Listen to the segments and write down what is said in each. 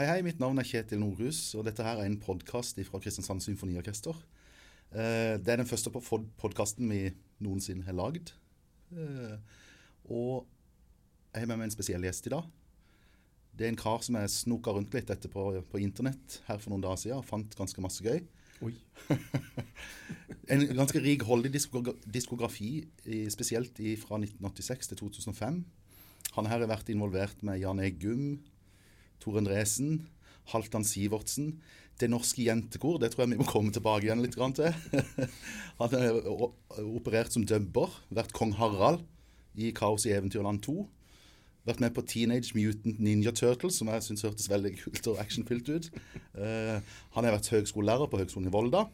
Hei, hei. Mitt navn er Kjetil Nordhus, og dette her er en podkast fra Kristiansand Symfoniorkester. Eh, det er den første podkasten vi noensinne har lagd. Eh, og jeg har med meg en spesiell gjest i dag. Det er en kar som jeg snoka rundt litt etter på, på internett her for noen dager siden og fant ganske masse gøy. Oi. en ganske rikholdig diskografi, spesielt fra 1986 til 2005. Han her har vært involvert med Jan Eggum, Tor Endresen, Halvdan Sivertsen. Det norske jentekor, det tror jeg vi må komme tilbake igjen litt til. Han har operert som dubber, vært kong Harald i Kaos i Eventyrland 2. Vært med på Teenage Mutant Ninja Turtles, som jeg syns hørtes veldig kult og actionfylt ut. Uh, han har vært høgskolelærer på Høgskolen i Volda.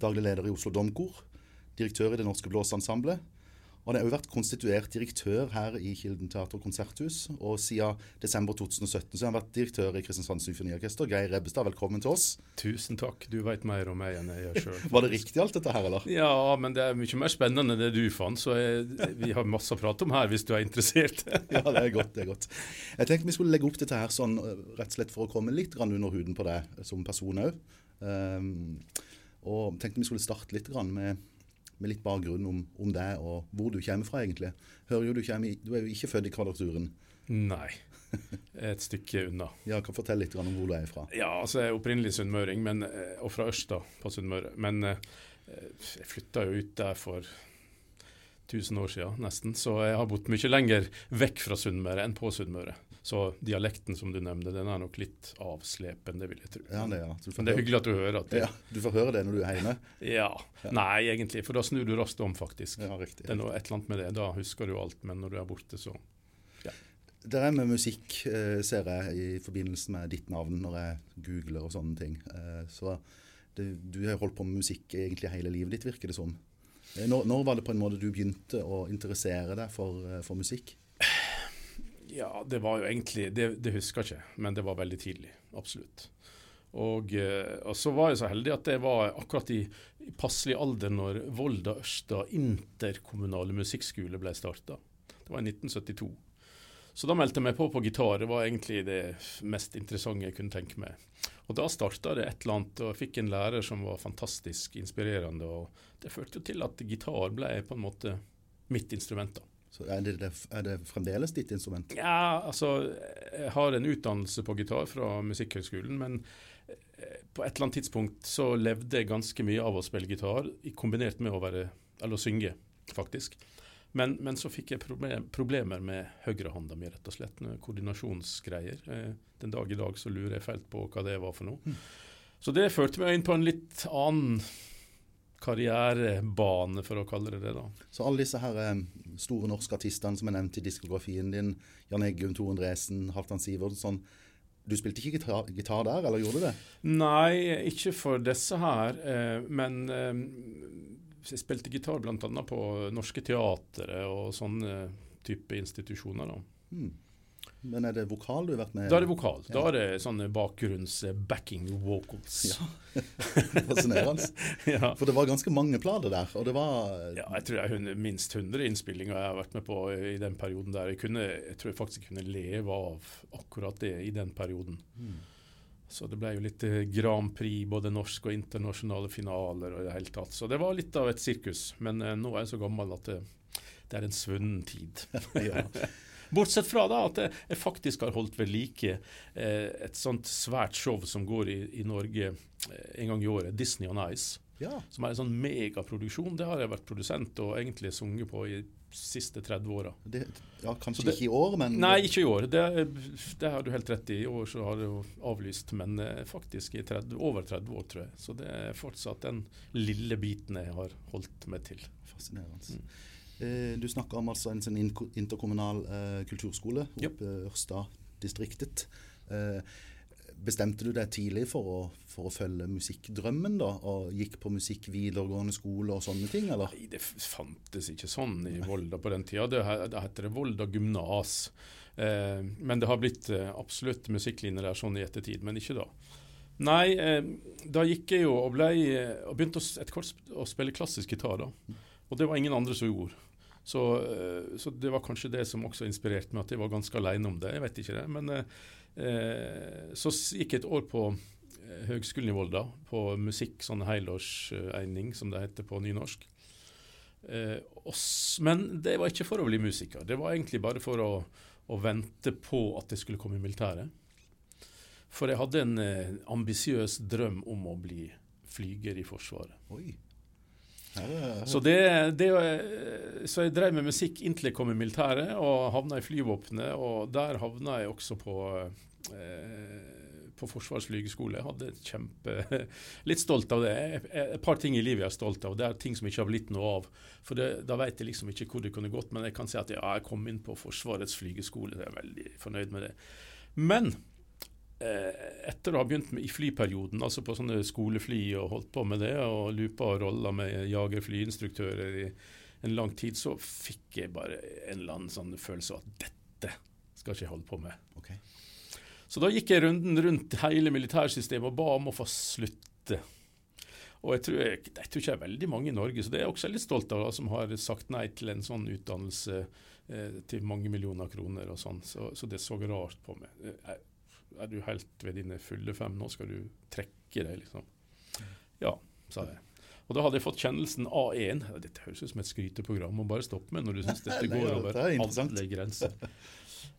Daglig leder i Oslo Domkor. Direktør i Det Norske Blåseensemblet. Han har også vært konstituert direktør her i Kilden teater og konserthus. Og siden desember 2017 så har han vært direktør i Kristiansand Symfoniorkester. Geir Rebbestad, velkommen til oss. Tusen takk. Du vet mer om meg enn jeg gjør sjøl. Var det riktig alt dette her, eller? Ja, men det er mye mer spennende enn det du fant. Så jeg, vi har masse å prate om her, hvis du er interessert. ja, det er godt. det er godt. Jeg tenkte vi skulle legge opp dette her sånn rett og slett for å komme litt under huden på deg som person òg. Um, og tenkte vi skulle starte litt med med litt bakgrunn om, om deg og hvor du kommer fra, egentlig. Hører jo Du kommer, du er jo ikke født i Kvadraturen? Nei. Et stykke unna. Ja, kan Fortell litt om hvor du er fra. Ja, altså Jeg er opprinnelig sunnmøring, eh, og fra Ørsta på Sunnmøre. Men eh, jeg flytta jo ut der for 1000 år siden, nesten. Så jeg har bodd mye lenger vekk fra Sunnmøre enn på Sunnmøre. Så dialekten som du nevnte, den er nok litt avslepende, vil jeg tro. Ja, det, ja. Men det er hyggelig at du hører at det, ja, Du får høre det når du er hjemme? Ja. ja. Nei, egentlig, for da snur du raskt om, faktisk. Ja, riktig. Det er noe et eller annet med det. Da husker du alt, men når du er borte, så ja. Det er med musikk, eh, ser jeg, i forbindelse med ditt navn når jeg googler og sånne ting. Eh, så det, du har holdt på med musikk egentlig hele livet ditt, virker det som. Eh, når, når, var det på en måte du begynte å interessere deg for, for musikk? Ja, det var jo egentlig Det, det husker jeg ikke, men det var veldig tidlig. Absolutt. Og, eh, og, så var jeg så heldig at det var akkurat i, i passelig alder når Volda Ørsta interkommunale musikkskole ble starta. Det var i 1972. Så da meldte jeg meg på på gitar. Det var egentlig det mest interessante jeg kunne tenke meg. Og da starta det et eller annet, og jeg fikk en lærer som var fantastisk inspirerende. Og det førte jo til at gitar ble på en måte mitt instrument. da. Så er det, er det, fremdeles ditt instrument? Ja, altså Jeg har en utdannelse på gitar fra Musikkhøgskolen, men eh, på et eller annet tidspunkt så levde jeg ganske mye av å spille gitar, kombinert med å være, eller å synge, faktisk. Men, men så fikk jeg problem, problemer med høyrehånda mi, rett og slett. Koordinasjonsgreier. Eh, den dag i dag så lurer jeg fælt på hva det var for noe. Mm. Så det førte meg inn på en litt annen karrierebane, for å kalle det det. da. Så alle disse her eh, store norske artistene som er nevnt i diskografien din, Jan Eggum, Tor Andresen, Halvdan Sivertsen, du spilte ikke gitar, gitar, der, eller gjorde du det? Nei, ikke for disse her. Eh, men eh, jeg spilte gitar bl.a. på Norske Teatret og sånne type institusjoner. da. Hmm. Men er det vokal du har vært med Da er det vokal. Ja. Da er det sånne bakgrunns-backing vocals. Ja, Fascinerende. ja. For det var ganske mange plater der, og det var Ja, jeg tror det er minst 100 innspillinger jeg har vært med på i den perioden der. Jeg, kunne, jeg tror jeg faktisk kunne leve av akkurat det i den perioden. Mm. Så det ble jo litt eh, Grand Prix, både norsk og internasjonale finaler og i det hele tatt. Så det var litt av et sirkus. Men eh, nå er jeg så gammel at det, det er en svunnen tid. ja. Bortsett fra da at jeg faktisk har holdt ved like eh, et sånt svært show som går i, i Norge eh, en gang i året, Disney on Ice. Ja. Som er en sånn megaproduksjon. Det har jeg vært produsent og egentlig sunget på i siste 30 åra. Ja, kanskje det, ikke i år, men Nei, ikke i år. Det, det, har du helt rett i. I år så har det jo avlyst, men eh, faktisk i 30, over 30 år, tror jeg. Så det er fortsatt den lille biten jeg har holdt meg til. Fascinerende. Mm. Eh, du snakker om altså en sånn interkommunal eh, kulturskole oppe yep. Ørsta-distriktet. Eh, bestemte du deg tidlig for å, for å, følge musikkdrømmen, da? Og gikk på musikk videregående skole og sånne ting, eller? Nei, det fantes ikke sånn i Volda på den tida. Det, det heter det Volda gymnas. Eh, men det har blitt eh, absolutt musikklinjer der sånn i ettertid, men ikke da. Nei, eh, da gikk jeg jo og, ble, og begynte etter hvert å spille klassisk gitar. da. Og det var ingen andre som gjorde. Så, eh, så, det var kanskje det som også inspirerte meg, at jeg var ganske alene om det. Jeg vet ikke det. Men eh, så gikk jeg et år på eh, Høgskolen i Volda, på musikk, sånn heilårsegning, som det heter på nynorsk. Eh, men det var ikke for å bli musiker. Det var egentlig bare for å, å vente på at jeg skulle komme i militæret. For jeg hadde en eh, ambisiøs drøm om å bli flyger i Forsvaret. Oi. Så, det, det, eh, så jeg drev med musikk inntil jeg kom i militæret og havna i flyvåpenet. Og der havna jeg også på, eh, på Forsvarets flygeskole. Jeg hadde kjempe, litt stolt av det. Et par ting i livet jeg er stolt av. Det er ting som ikke har blitt noe av. For det, Da vet jeg liksom ikke hvor det kunne gått. Men jeg kan si at ja, jeg kom inn på Forsvarets flygeskole. Jeg er veldig fornøyd med det. Men etter å ha begynt med, i flyperioden, altså på sånne skolefly og holdt på med det, og loopa og rolla med jagerflyinstruktører i en lang tid, så fikk jeg bare en eller annen sånn følelse av at dette skal ikke jeg holde på med. Okay. Så da gikk jeg runden rundt hele militærsystemet og ba om å få slutte. Og jeg tror, jeg, jeg tror ikke det er veldig mange i Norge, så det er jeg også litt stolt av, da, som har sagt nei til en sånn utdannelse eh, til mange millioner kroner og sånn. Så, så, det så rart på meg. Jeg, er du helt ved dine fulle fem, nå skal du trekke deg, liksom. Ja, sa jeg. Og da hadde jeg fått kjennelsen A1. Dette høres ut som et skryteprogram. Må bare stoppe med når du syns dette går over alle grenser.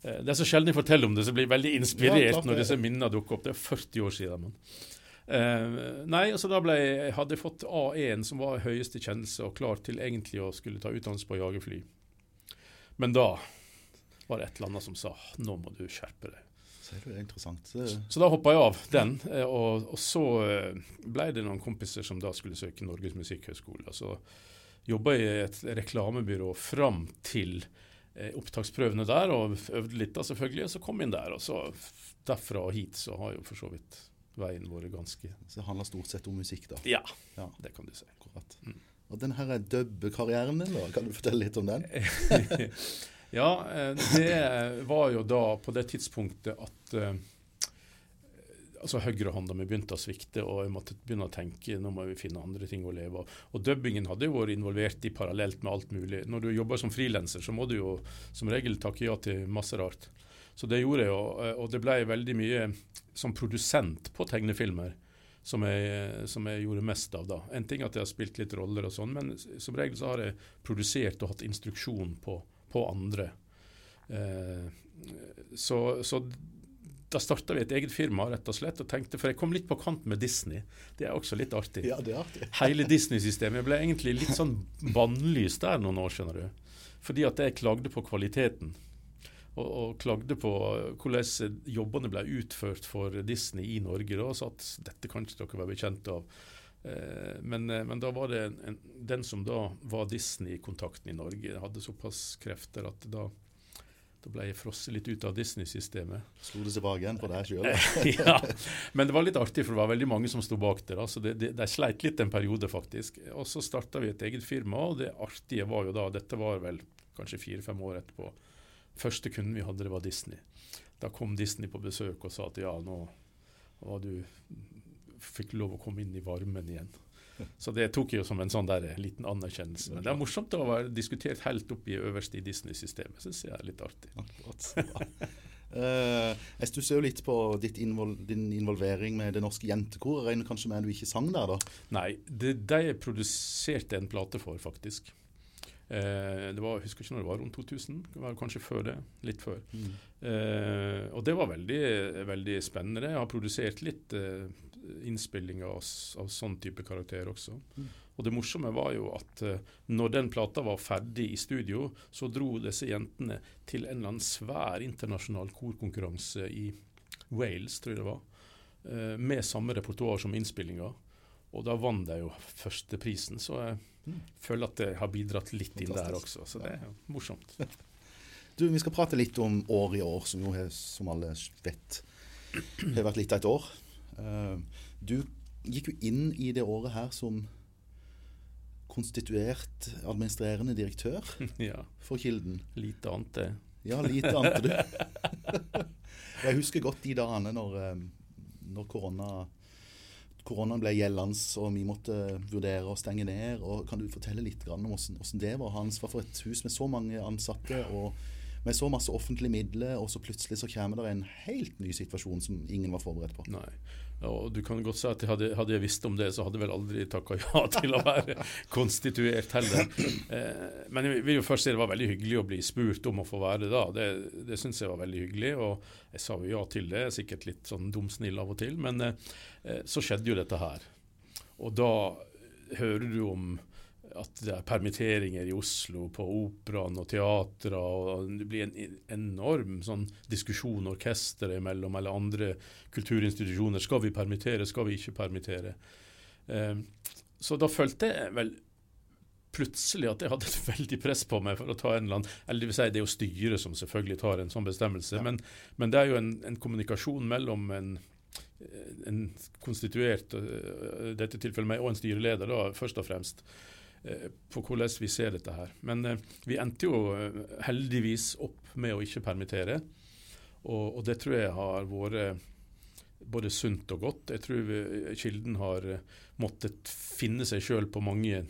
Eh, det er så sjelden jeg forteller om det, så jeg blir veldig inspirert ja, når disse minnene dukker opp. Det er 40 år siden. Men. Uh, nei, altså da ble jeg, hadde jeg fått A1, som var høyeste kjennelse, og klar til egentlig å skulle ta utdannelse på jagerfly. Men da var det et eller annet som sa nå må du skjerpe deg. Det er interessant. Så, så da hoppa jeg av den. Eh, og, og, så eh, ble det noen kompiser som da skulle søke Norges musikkhøgskole. Så jobba jeg i et reklamebyrå fram til eh, opptaksprøvene der, og øvde litt da selvfølgelig. Og så kom jeg inn der. Og så derfra og hit så har jo for så vidt veien vært ganske Så det handler stort sett om musikk, da? Ja, ja. det kan du si. Akkurat. Mm. Og den her dubbekarrieren din, da, kan du fortelle litt om den? Ja, eh, det var jo da på det tidspunktet at uh, altså høyrehånda mi begynte å svikte, og jeg måtte begynne å tenke nå må vi finne andre ting å leve av. Og dubbingen hadde jo vært involvert i parallelt med alt mulig. Når du jobber som frilanser, så må du jo som regel takke ja til masse rart. Så det gjorde jeg, og, eh, og det ble veldig mye som produsent på tegnefilmer. Som jeg, som jeg, gjorde mest av da. En ting at jeg har spilt litt roller og sånn, men som regel så har jeg produsert og hatt instruksjon på på andre. Eh, så, så, da starta vi et eget firma rett og slett, og tenkte, for jeg kom litt på kant med Disney. Det er også litt artig. Ja, det er artig. Hele Disney-systemet ble egentlig litt sånn bannlyst der noen år, skjønner du. Fordi at jeg klagde på kvaliteten. Og, og, klagde på hvordan jobbene ble utført for Disney i Norge. Da, og sa at dette kan ikke dere være bekjent av. Eh, men, eh, men, da var det en, en, den som da var Disney-kontakten i Norge, hadde såpass krefter at da, da ble jeg frosset litt ut av Disney-systemet. Slo det tilbake igjen på deg sjøl? ja, men det var litt artig, for det var veldig mange som sto bak der. Så det, det, de sleit litt en periode, faktisk. Og så starta vi et eget firma, og det artige var jo da Dette var vel kanskje fire-fem år etterpå. Første kunden vi hadde, det var Disney. Da kom Disney på besøk og sa at ja, nå var du fikk lov å komme inn i varmen igjen. Så det tok jeg jo som en sånn der liten anerkjennelse. Men det er morsomt å være diskutert helt opp i øverst i Disney-systemet. Syns jeg er litt artig. Uh, jeg stusser jo litt på invol din involvering med Det Norske Jentekoret. Regner kanskje med at du ikke sang der, da? Nei, det de produserte en plate for, faktisk. Uh, det var, jeg husker ikke når det var, rundt 2000. Det var kanskje før det. Litt før. Mm. Uh, og det var veldig, veldig spennende. Jeg har produsert litt innspillinger av, av, sånn type karakter også. Mm. Og det morsomme var jo at uh, når den plata var ferdig i studio, så dro disse jentene til en eller annen svær internasjonal korkonkurranse i Wales, tror jeg det var, uh, med samme repertoar som innspillinga. Og da vant de jo førsteprisen, så jeg mm. føler at det har bidratt litt Fantastisk. inn der også. Så det er jo morsomt. Du, Vi skal prate litt om året i år, som jo som alle vet, har vært litt av et år. Eh, du gikk jo inn i det året her som konstituert administrerende direktør ja. for Kilden. Lite annet, det. Ja, lite annet, du. jeg husker godt de dagene når, eh, når korona, koronaen ble gjeldende og vi måtte vurdere å stenge ned. og Kan du fortelle litt om hvordan, hvordan det var? Hans var for et hus med så mange ansatte. og med så masse offentlige midler, og så plutselig så kommer det en helt ny situasjon som ingen var forberedt på. Nei. Og du kan godt si at hadde, hadde jeg visst om det, så hadde jeg vel aldri takka ja til å være konstituert heller. Eh, men jeg vil jo først si det var veldig hyggelig å bli spurt om å få være det da. Det, det syns jeg var veldig hyggelig, og jeg sa jo ja til det. Sikkert litt sånn dumsnill av og til. Men eh, så skjedde jo dette her. Og da hører du om at det er permitteringer i Oslo på operaen og teatret, og det blir en enorm sånn diskusjon orkesteret imellom, eller andre kulturinstitusjoner. Skal vi permittere, skal vi ikke permittere? Eh, så da følte jeg vel plutselig at jeg hadde et veldig press på meg for å ta en eller annen Eller det vil si, det er jo styret som selvfølgelig tar en sånn bestemmelse, ja. men, men, det er jo en, en kommunikasjon mellom en, en konstituert, i dette tilfellet meg, og en styreleder, da, først og fremst. Eh, på hvordan vi ser dette her. Men eh, vi endte jo eh, heldigvis opp med å ikke permittere. Og, og det tror jeg har vært både sunt og godt. Jeg tror Kilden har måttet finne seg sjøl på mange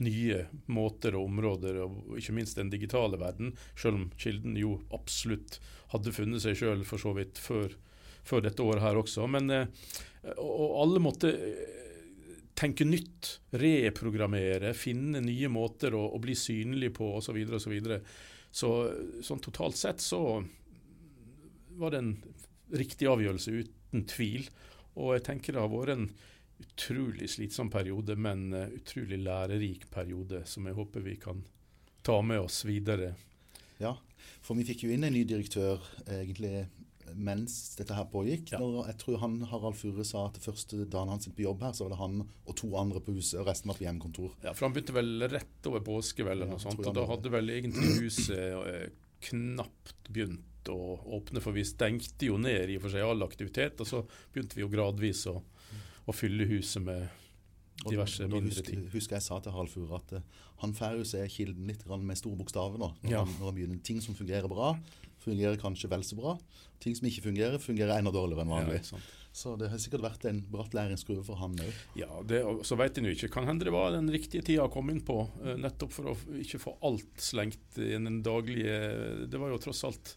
nye måter og områder, og ikke minst den digitale verden, selv om Kilden jo absolutt hadde funnet seg sjøl for så vidt før, før, dette året her også. Men, og alle måtte tenke nytt, reprogrammere, finne nye måter å, å bli synlig på osv. Så, videre, og så, videre. så sånn totalt sett så var det en riktig avgjørelse, uten tvil. Og jeg tenker det har vært en utrolig slitsom periode, men uh, utrolig lærerik periode, som jeg håper vi kan ta med oss videre. Ja, for vi fikk jo inn en ny direktør egentlig mens dette her pågikk. Ja. Når jeg tror han, Harald Fure sa at første dagen han sitter på jobb her, så var det han og to andre på huset, og resten var på hjemmekontor. Ja, for han begynte vel rett over påske, vel, eller noe sånt, og da hadde vel egentlig huset eh, knapt begynt å åpne, for vi stengte jo ned i og for seg all aktivitet, og så begynte vi jo gradvis å, å fylle huset med diverse og, mindre ting. Husker jeg sa til Harald Fure at uh, han får jo se kilden litt med store bokstaver nå. Når, ja. han, når han begynner ting som fungerer bra, fungerer kanskje vel så bra. Ting som ikke fungerer, fungerer enda dårligere enn vanlig. Ja, så det har sikkert vært en bratt læringskurve for han òg. Ja, det, så vet en jo ikke. Kan hende det var den riktige tida å komme inn på, eh, nettopp for å ikke få alt slengt i den daglige Det var jo tross alt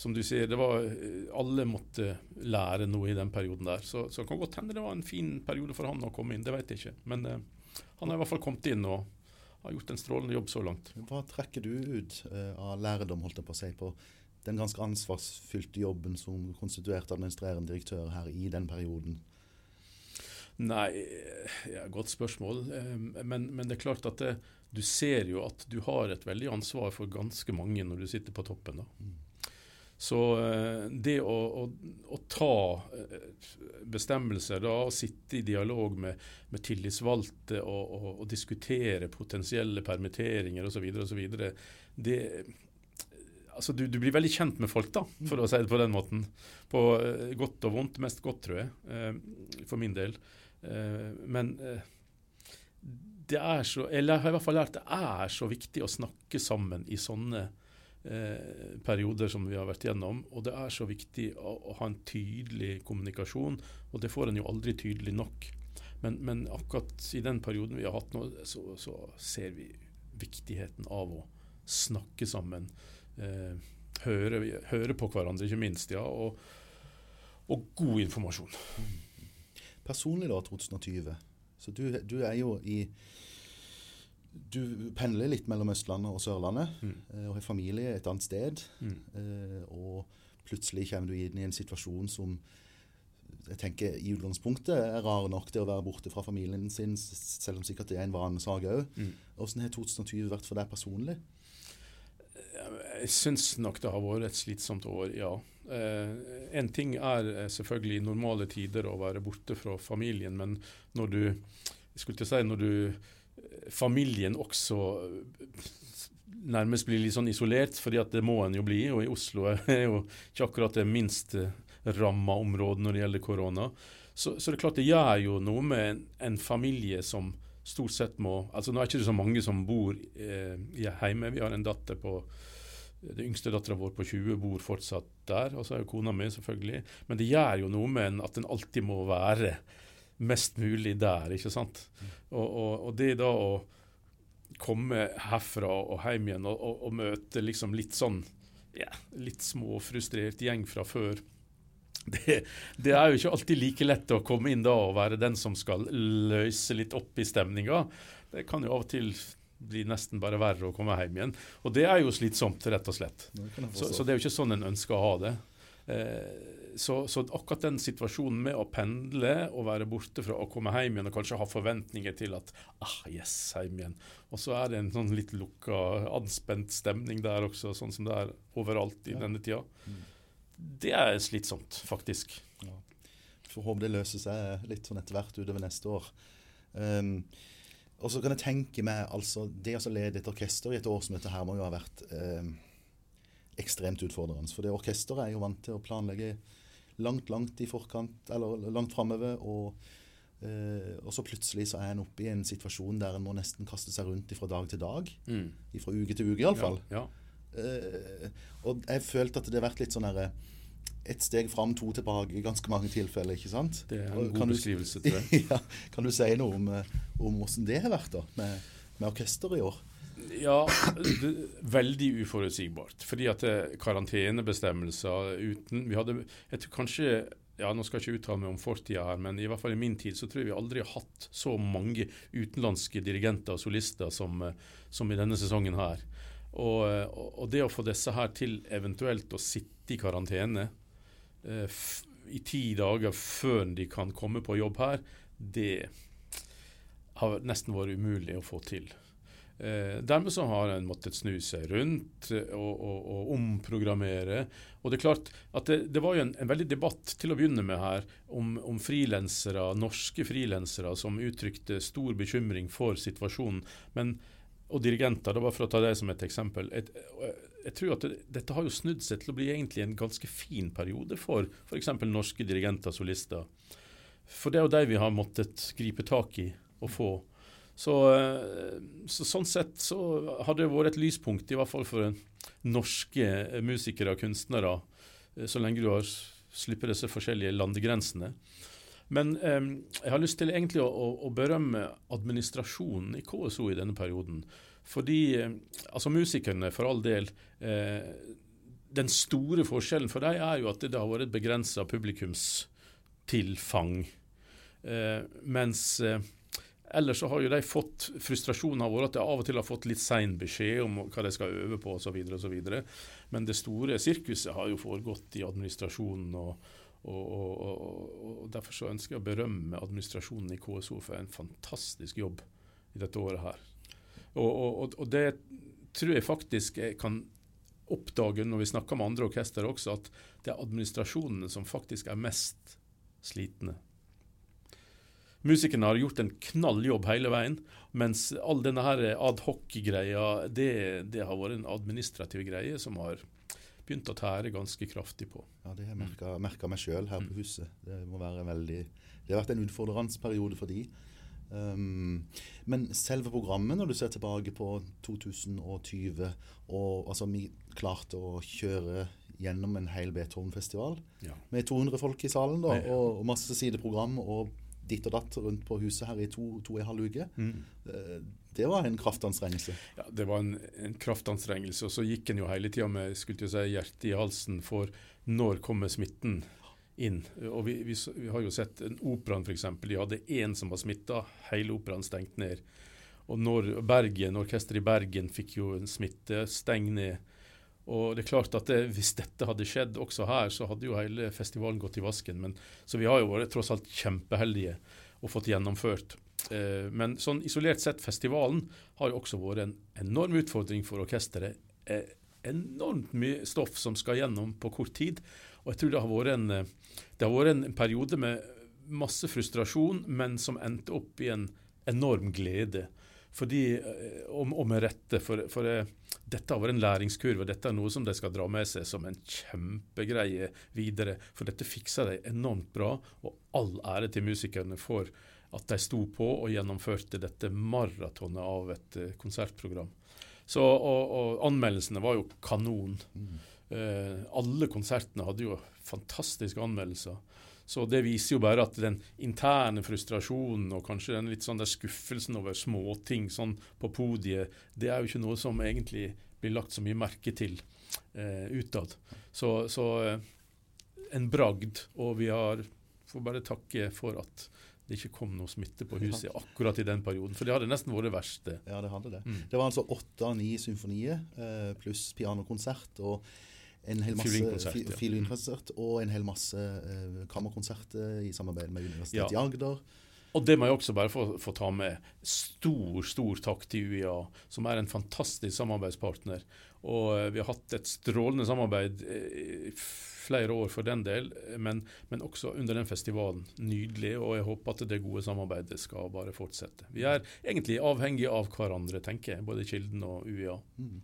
som du sier, det var, eh, alle måtte lære noe i den perioden der. Så, så kan godt hende det var en fin periode for han å komme inn, det vet jeg ikke. Men eh, han har i hvert fall kommet inn og har gjort en strålende jobb så langt. Hva trekker du ut eh, av læredom holdt jeg på å si, på den ganske ansvarsfylte jobben som konstituert administrerende direktør her i den perioden? Nei, ja, Godt spørsmål. Men, men, det er klart at det, du ser jo at du har et veldig ansvar for ganske mange når du sitter på toppen. da. Mm. Så eh, det å, å, å, ta eh, bestemmelser, da, og sitte i dialog med, med tillitsvalgte og, og, og, diskutere potensielle permitteringer osv., det altså du, du, blir veldig kjent med folk, da, for å si det på den måten. På godt og vondt. Mest godt, tror jeg, for min del. Men det er så Eller jeg har i hvert fall lært det er så viktig å snakke sammen i sånne perioder som vi har vært gjennom. Og det er så viktig å, å, ha en tydelig kommunikasjon, og det får en jo aldri tydelig nok. Men, men akkurat i den perioden vi har hatt nå, så, så ser vi viktigheten av å snakke sammen eh, høre, høre, på hverandre, ikke minst. ja, og, og god informasjon. Personlig, da, 2020. Så du, du, er jo i Du pendler litt mellom Østlandet og Sørlandet, mm. Eh, og har familie et annet sted. Mm. Eh, og plutselig kommer du inn i en situasjon som jeg tenker i utgangspunktet er rar nok til å være borte fra familien sin, selv om sikkert det er en vanesak òg. Mm. Hvordan har 2020 vært for deg personlig? Jeg syns nok det har vært et slitsomt år, ja. Eh, en ting er selvfølgelig i normale tider å være borte fra familien, men når du jeg skulle til å si, når du familien også eh, nærmest blir litt sånn isolert, fordi at det må en jo bli. Og i Oslo er jo ikke akkurat det minst ramma området når det gjelder korona. Så, så, det er klart det gjør jo noe med en, en familie som stort sett må altså Nå er det ikke så mange som bor eh, hjemme. Vi har en datter på det yngste dattera vår på 20 bor fortsatt der, og så er jo kona mi, selvfølgelig. Men det gjør jo noe med en at en alltid må være mest mulig der, ikke sant. Og, og, og det da å komme herfra og hjem igjen og, og, møte liksom litt sånn ja, litt småfrustrert gjeng fra før. Det, det, er jo ikke alltid like lett å komme inn da og være den som skal løse litt opp i stemninga. Det kan jo av og til bli nesten bare verre å komme hjem igjen. Og det er jo slitsomt, rett og slett. Så, så, det er jo ikke sånn en ønsker å ha det. Eh, så, så, akkurat den situasjonen med å pendle og være borte fra å komme hjem igjen og kanskje ha forventninger til at ah, yes, hjem igjen. Og så er det en sånn litt lukka, anspent stemning der også, sånn som det er overalt i ja. denne tida. Mm. Det er slitsomt, faktisk. Ja. Får håpe det løser seg litt sånn etter hvert utover neste år. Um, og så kan jeg tenke meg altså, Det å lede et orkester i et år som dette her må jo ha vært um, ekstremt utfordrende. For det orkesteret er jo vant til å planlegge langt, langt i forkant, eller langt framover. Og, eh, og, så plutselig så er en oppe i en situasjon der en må nesten kaste seg rundt fra dag til dag. Mm. Fra uke til uke, iallfall. Ja, ja. Eh, og jeg følte at det har vært litt sånn herre ett steg fram, to tilbake i ganske mange tilfeller. ikke sant? Det er en god beskrivelse, til det. ja, kan du si noe om, eh, om hvordan det har vært da, med, med orkesteret i år? Ja, det, veldig uforutsigbart. Fordi at eh, karantenebestemmelser uten Vi hadde jeg tror kanskje ja, Nå skal jeg ikke uttale meg om fortida her, men i hvert fall i min tid så tror jeg vi aldri har hatt så mange utenlandske dirigenter og solister som, eh, som i denne sesongen her. Og, eh, og, det å få disse her til eventuelt å sitte i karantene eh, i ti dager før de kan komme på jobb her, det har nesten vært umulig å få til. Eh, dermed så har en måttet snu seg rundt eh, og, og, og omprogrammere. Og Det er klart at det, det var jo en, en, veldig debatt til å begynne med her om, om frilansere, norske frilansere som uttrykte stor bekymring for situasjonen. Men, og dirigenter, det var for å ta det som et eksempel. Et, jeg tror at det, Dette har jo snudd seg til å bli egentlig en ganske fin periode for f.eks. norske dirigenter og solister. For det er jo de vi har måttet gripe tak i og få. Så, eh, så, sånn sett så har det vært et lyspunkt, i hvert fall for norske musikere og kunstnere, eh, så lenge du har slipper disse forskjellige landegrensene. Men eh, jeg har lyst til egentlig å, å, berømme administrasjonen i KSO i denne perioden. Fordi eh, altså musikerne, for all del eh, Den store forskjellen for dem er jo at det har vært et begrensa publikumstilfang. Mens Ellers så har jo de fått frustrasjonen av at de av og til har fått litt sein beskjed om hva de skal øve på osv. Men det store sirkuset har jo foregått i administrasjonen. og, og, og, og Derfor så ønsker jeg å berømme administrasjonen i KSO for en fantastisk jobb i dette året her. Og, det tror jeg faktisk jeg kan oppdage når vi snakker med andre orkester også, at det er administrasjonene som faktisk er mest slitne. Musikerne har gjort en knall jobb hele veien, mens all denne her adhoc-greia, det, det, har vært en administrativ greie som har begynt å tære ganske kraftig på. Ja, Det har jeg merka meg sjøl her på mm. huset. Det må være veldig Det har vært en utfordrende for de. Um, men selve programmet, når du ser tilbake på 2020, og altså vi klarte å kjøre gjennom en hel Beethoven-festival ja. med 200 folk i salen da, og, og masse sideprogram og ditt og datt rundt på huset her i to, to og en halv uke. Mm. Eh, det var en kraftanstrengelse. Ja, det var en, en kraftanstrengelse. Og så gikk en jo hele tida med skulle si, hjertet i halsen for når kommer smitten inn. Og vi, vi, vi har jo sett en Operaen f.eks. De hadde én som var smitta, hele operaen stengt ned. Og når Bergen, orkesteret i Bergen fikk jo en smitte, steng ned. Og det er klart at det, Hvis dette hadde skjedd også her, så hadde jo hele festivalen gått i vasken. Men, så vi har jo vært tross alt kjempeheldige og fått gjennomført. Eh, men sånn isolert sett, festivalen har jo også vært en enorm utfordring for orkesteret. Eh, enormt mye stoff som skal gjennom på kort tid. Og jeg tror det har vært en, eh, har vært en periode med masse frustrasjon, men som endte opp i en enorm glede. Fordi, eh, og, og med rette, for, for eh, dette har vært en læringskurve. Dette er noe som de skal dra med seg som en kjempegreie videre. For dette fikser de enormt bra, og all ære til musikerne for at de sto på og gjennomførte dette maratonet av et uh, konsertprogram. Så, og, og, anmeldelsene var jo kanon. Mm. Eh, alle konsertene hadde jo fantastiske anmeldelser. Så det viser jo bare at den interne frustrasjonen og kanskje den litt sånn der skuffelsen over småting sånn på podiet, det er jo ikke noe som egentlig blir lagt så mye merke til. eh, utad. Så, så eh, en bragd, og vi har får bare takke for at det ikke kom noe smitte på huset akkurat i den perioden. For det hadde nesten vært det verste. Ja, det hadde det. Mm. Det var altså åtte av ni symfonier eh, pluss pianokonsert og en hel masse Fiolinkonsert, fi- ja. fiolinkonsert og en hel masse eh, kammerkonserter i samarbeid med Universitetet i Agder. Og det må jeg også bare få, få ta med. Stor, stor takk til UiA, som er en fantastisk samarbeidspartner. Og eh, vi har hatt et strålende samarbeid eh, i flere år for den del, men, men også under den festivalen. Nydelig, og jeg håper at det gode samarbeidet skal bare fortsette. Vi er egentlig avhengige av hverandre, tenker jeg, både Kilden og UiA. Mm.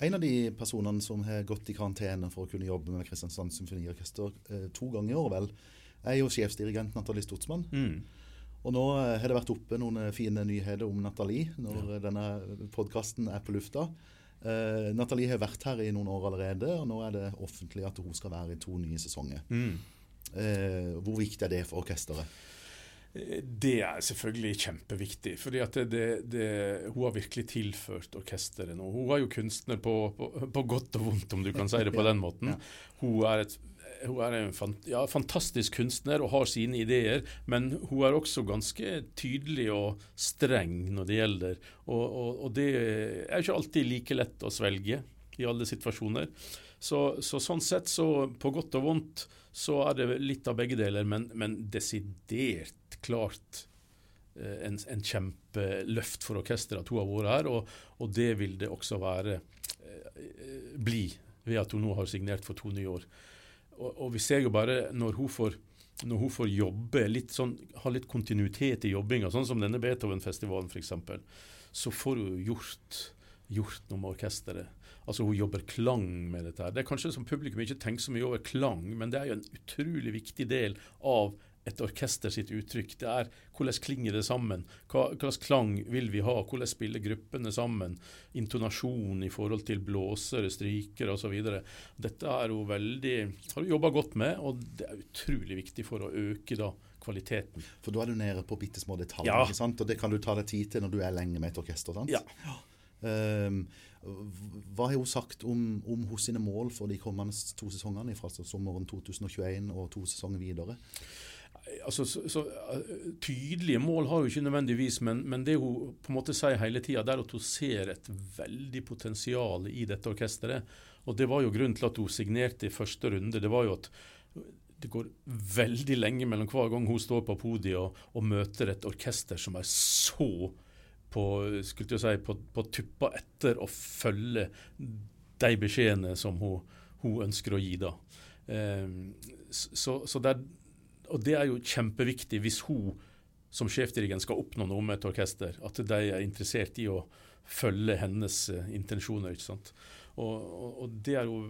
En av de personene som har gått i karantene for å kunne jobbe med Kristiansand Symfoniorkester eh, to ganger i år, vel, er jo sjefsdirigent Nathalie Stotsmann. Mm. Og nå eh, har det vært oppe noen eh, fine nyheter om Nathalie når ja. denne podkasten er på lufta. Eh, Nathalie har vært her i noen år allerede, og nå er det offentlig at hun skal være i to nye sesonger. Mm. Eh, hvor viktig er det for orkesteret? Det er selvfølgelig kjempeviktig. fordi at det, det, det, Hun har virkelig tilført orkesteret noe. Hun er jo kunstner på, på, på godt og vondt, om du kan si det på den måten. Hun er, et, hun er en fant, ja, fantastisk kunstner og har sine ideer, men hun er også ganske tydelig og streng når det gjelder. Og, og, og det er ikke alltid like lett å svelge i alle situasjoner. Så, så sånn sett, så på godt og vondt, så er det litt av begge deler, men, men desidert klart eh, en, en kjempeløft for orkesteret at hun har vært her, og, og det vil det også være eh, bli ved at hun nå har signert for to nye år. Og, og vi ser jo bare når hun får når hun får jobbe, litt sånn, ha litt kontinuitet i jobbinga, sånn som denne Beethoven-festivalen f.eks., så får hun gjort, gjort noe med orkesteret. Altså Hun jobber klang med dette. her. Det er kanskje som publikum ikke tenker så mye over klang, men det er jo en utrolig viktig del av et orkester sitt uttrykk. Det er hvordan klinger det sammen? Hva slags klang vil vi ha? Hvordan spiller gruppene sammen? Intonasjon i forhold til blåsere, strykere osv. Dette er hun veldig, har hun jobba godt med, og det er utrolig viktig for å øke da kvaliteten. For da er du nede på bitte små detaljer, Ja. og det kan du ta deg tid til når du er lenge med et orkester. sant? Ja. Ehm, hva har hun sagt om, om hos sine mål for de kommende to sesongene, fra sommeren 2021 og to sesonger videre? altså, så, så, uh, Tydelige mål har hun ikke nødvendigvis, men, men det hun på en måte sier hele tida, er at hun ser et veldig potensial i dette orkesteret. Og Det var jo grunnen til at hun signerte i første runde. Det var jo at det går veldig lenge mellom hver gang hun står på podiet og, og møter et orkester som er så på, skulle jeg si, på, på tuppa etter å følge de beskjedene som hun, hun ønsker å gi. da. Um, så, så det er og det er jo kjempeviktig hvis hun som sjefdirigent skal oppnå noe med et orkester, at de er interessert i å følge hennes uh, intensjoner. ikke sant? Og, og, og, det er jo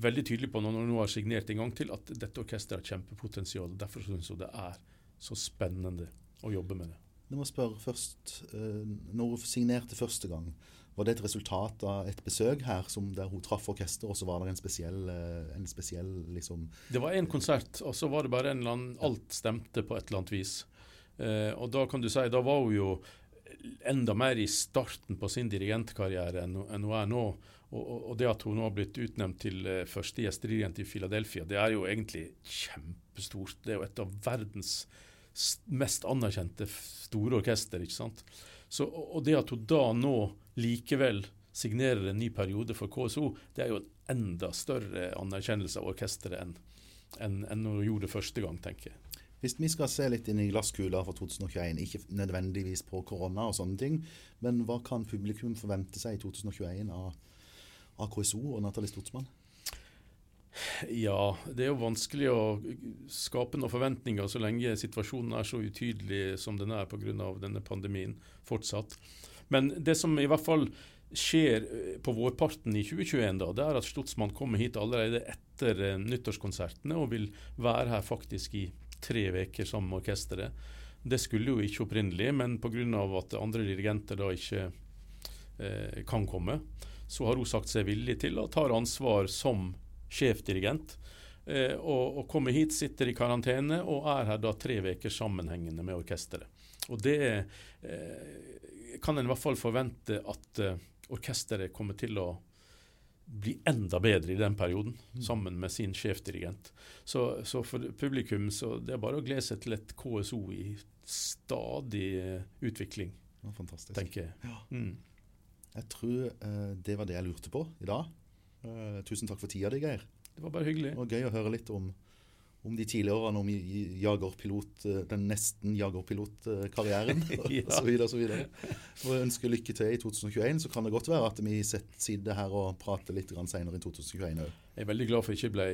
veldig tydelig på når hun har signert en gang til, at dette orkesteret har kjempepotensial. Derfor syns hun det er så spennende å jobbe med det. Jeg må spørre først, uh, Når hun signerte første gang, var det et resultat av et besøk her der hun traff orkester, og så var det en spesiell, uh, en spesiell liksom Det var én konsert, og så var det bare en eller annen Alt stemte på et eller annet vis. Eh, og da kan du si, da var hun jo enda mer i starten på sin dirigentkarriere enn, hun er nå. Og, og, det at hun nå har blitt utnevnt til første gjestedirigent i Philadelphia, det er jo egentlig kjempestort. Det er jo et av verdens mest anerkjente store orkester. ikke sant? Så, og det at hun da nå likevel signerer en ny periode for KSO, det er jo en enda større anerkjennelse av orkesteret enn enn en hun gjorde det første gang, tenker jeg. Hvis vi skal se litt inn i glasskula for 2021, ikke nødvendigvis på korona og sånne ting, men hva kan publikum forvente seg i 2021 av, av KSO og Nathalie Stutzmann? Ja, det er jo vanskelig å skape noen forventninger så lenge situasjonen er så utydelig som den er pga. denne pandemien fortsatt. Men det som i hvert fall skjer eh, på vårparten i 2021, da, det er at Stutzmann kommer hit allerede etter eh, nyttårskonsertene og vil være her faktisk i tre uker sammen med orkesteret. Det skulle jo ikke opprinnelig, men pga. at andre dirigenter da ikke eh, kan komme, så har hun sagt seg villig til å ta ansvar som sjefdirigent. Eh, og, og kommer hit, sitter i karantene og er her da tre uker sammenhengende med orkesteret. Og det eh, kan en i hvert fall forvente at eh, orkesteret kommer til å bli enda bedre i den perioden, sammen med sin sjefdirigent. Så, så for publikum så det er bare å glede seg til et KSO i stadig eh, utvikling, Ja, fantastisk. tenker jeg. Ja. Mm. Jeg tror eh, det var det jeg lurte på i dag. Eh, tusen takk for tida di, Geir. Det var bare hyggelig. Var gøy å høre litt om, om de tidligere årene, om jagerpilot, eh, den nesten jagerpilotkarrieren Ja. og og. Og jeg ønsker lykke til i 2021. Så kan det godt være at vi sitter her og prater litt senere i 2021 òg. Jeg er veldig glad for at jeg ikke ble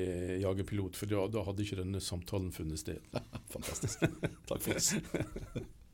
jagerpilot, for da, da hadde ikke denne samtalen funnet sted. Fantastisk. Takk for oss.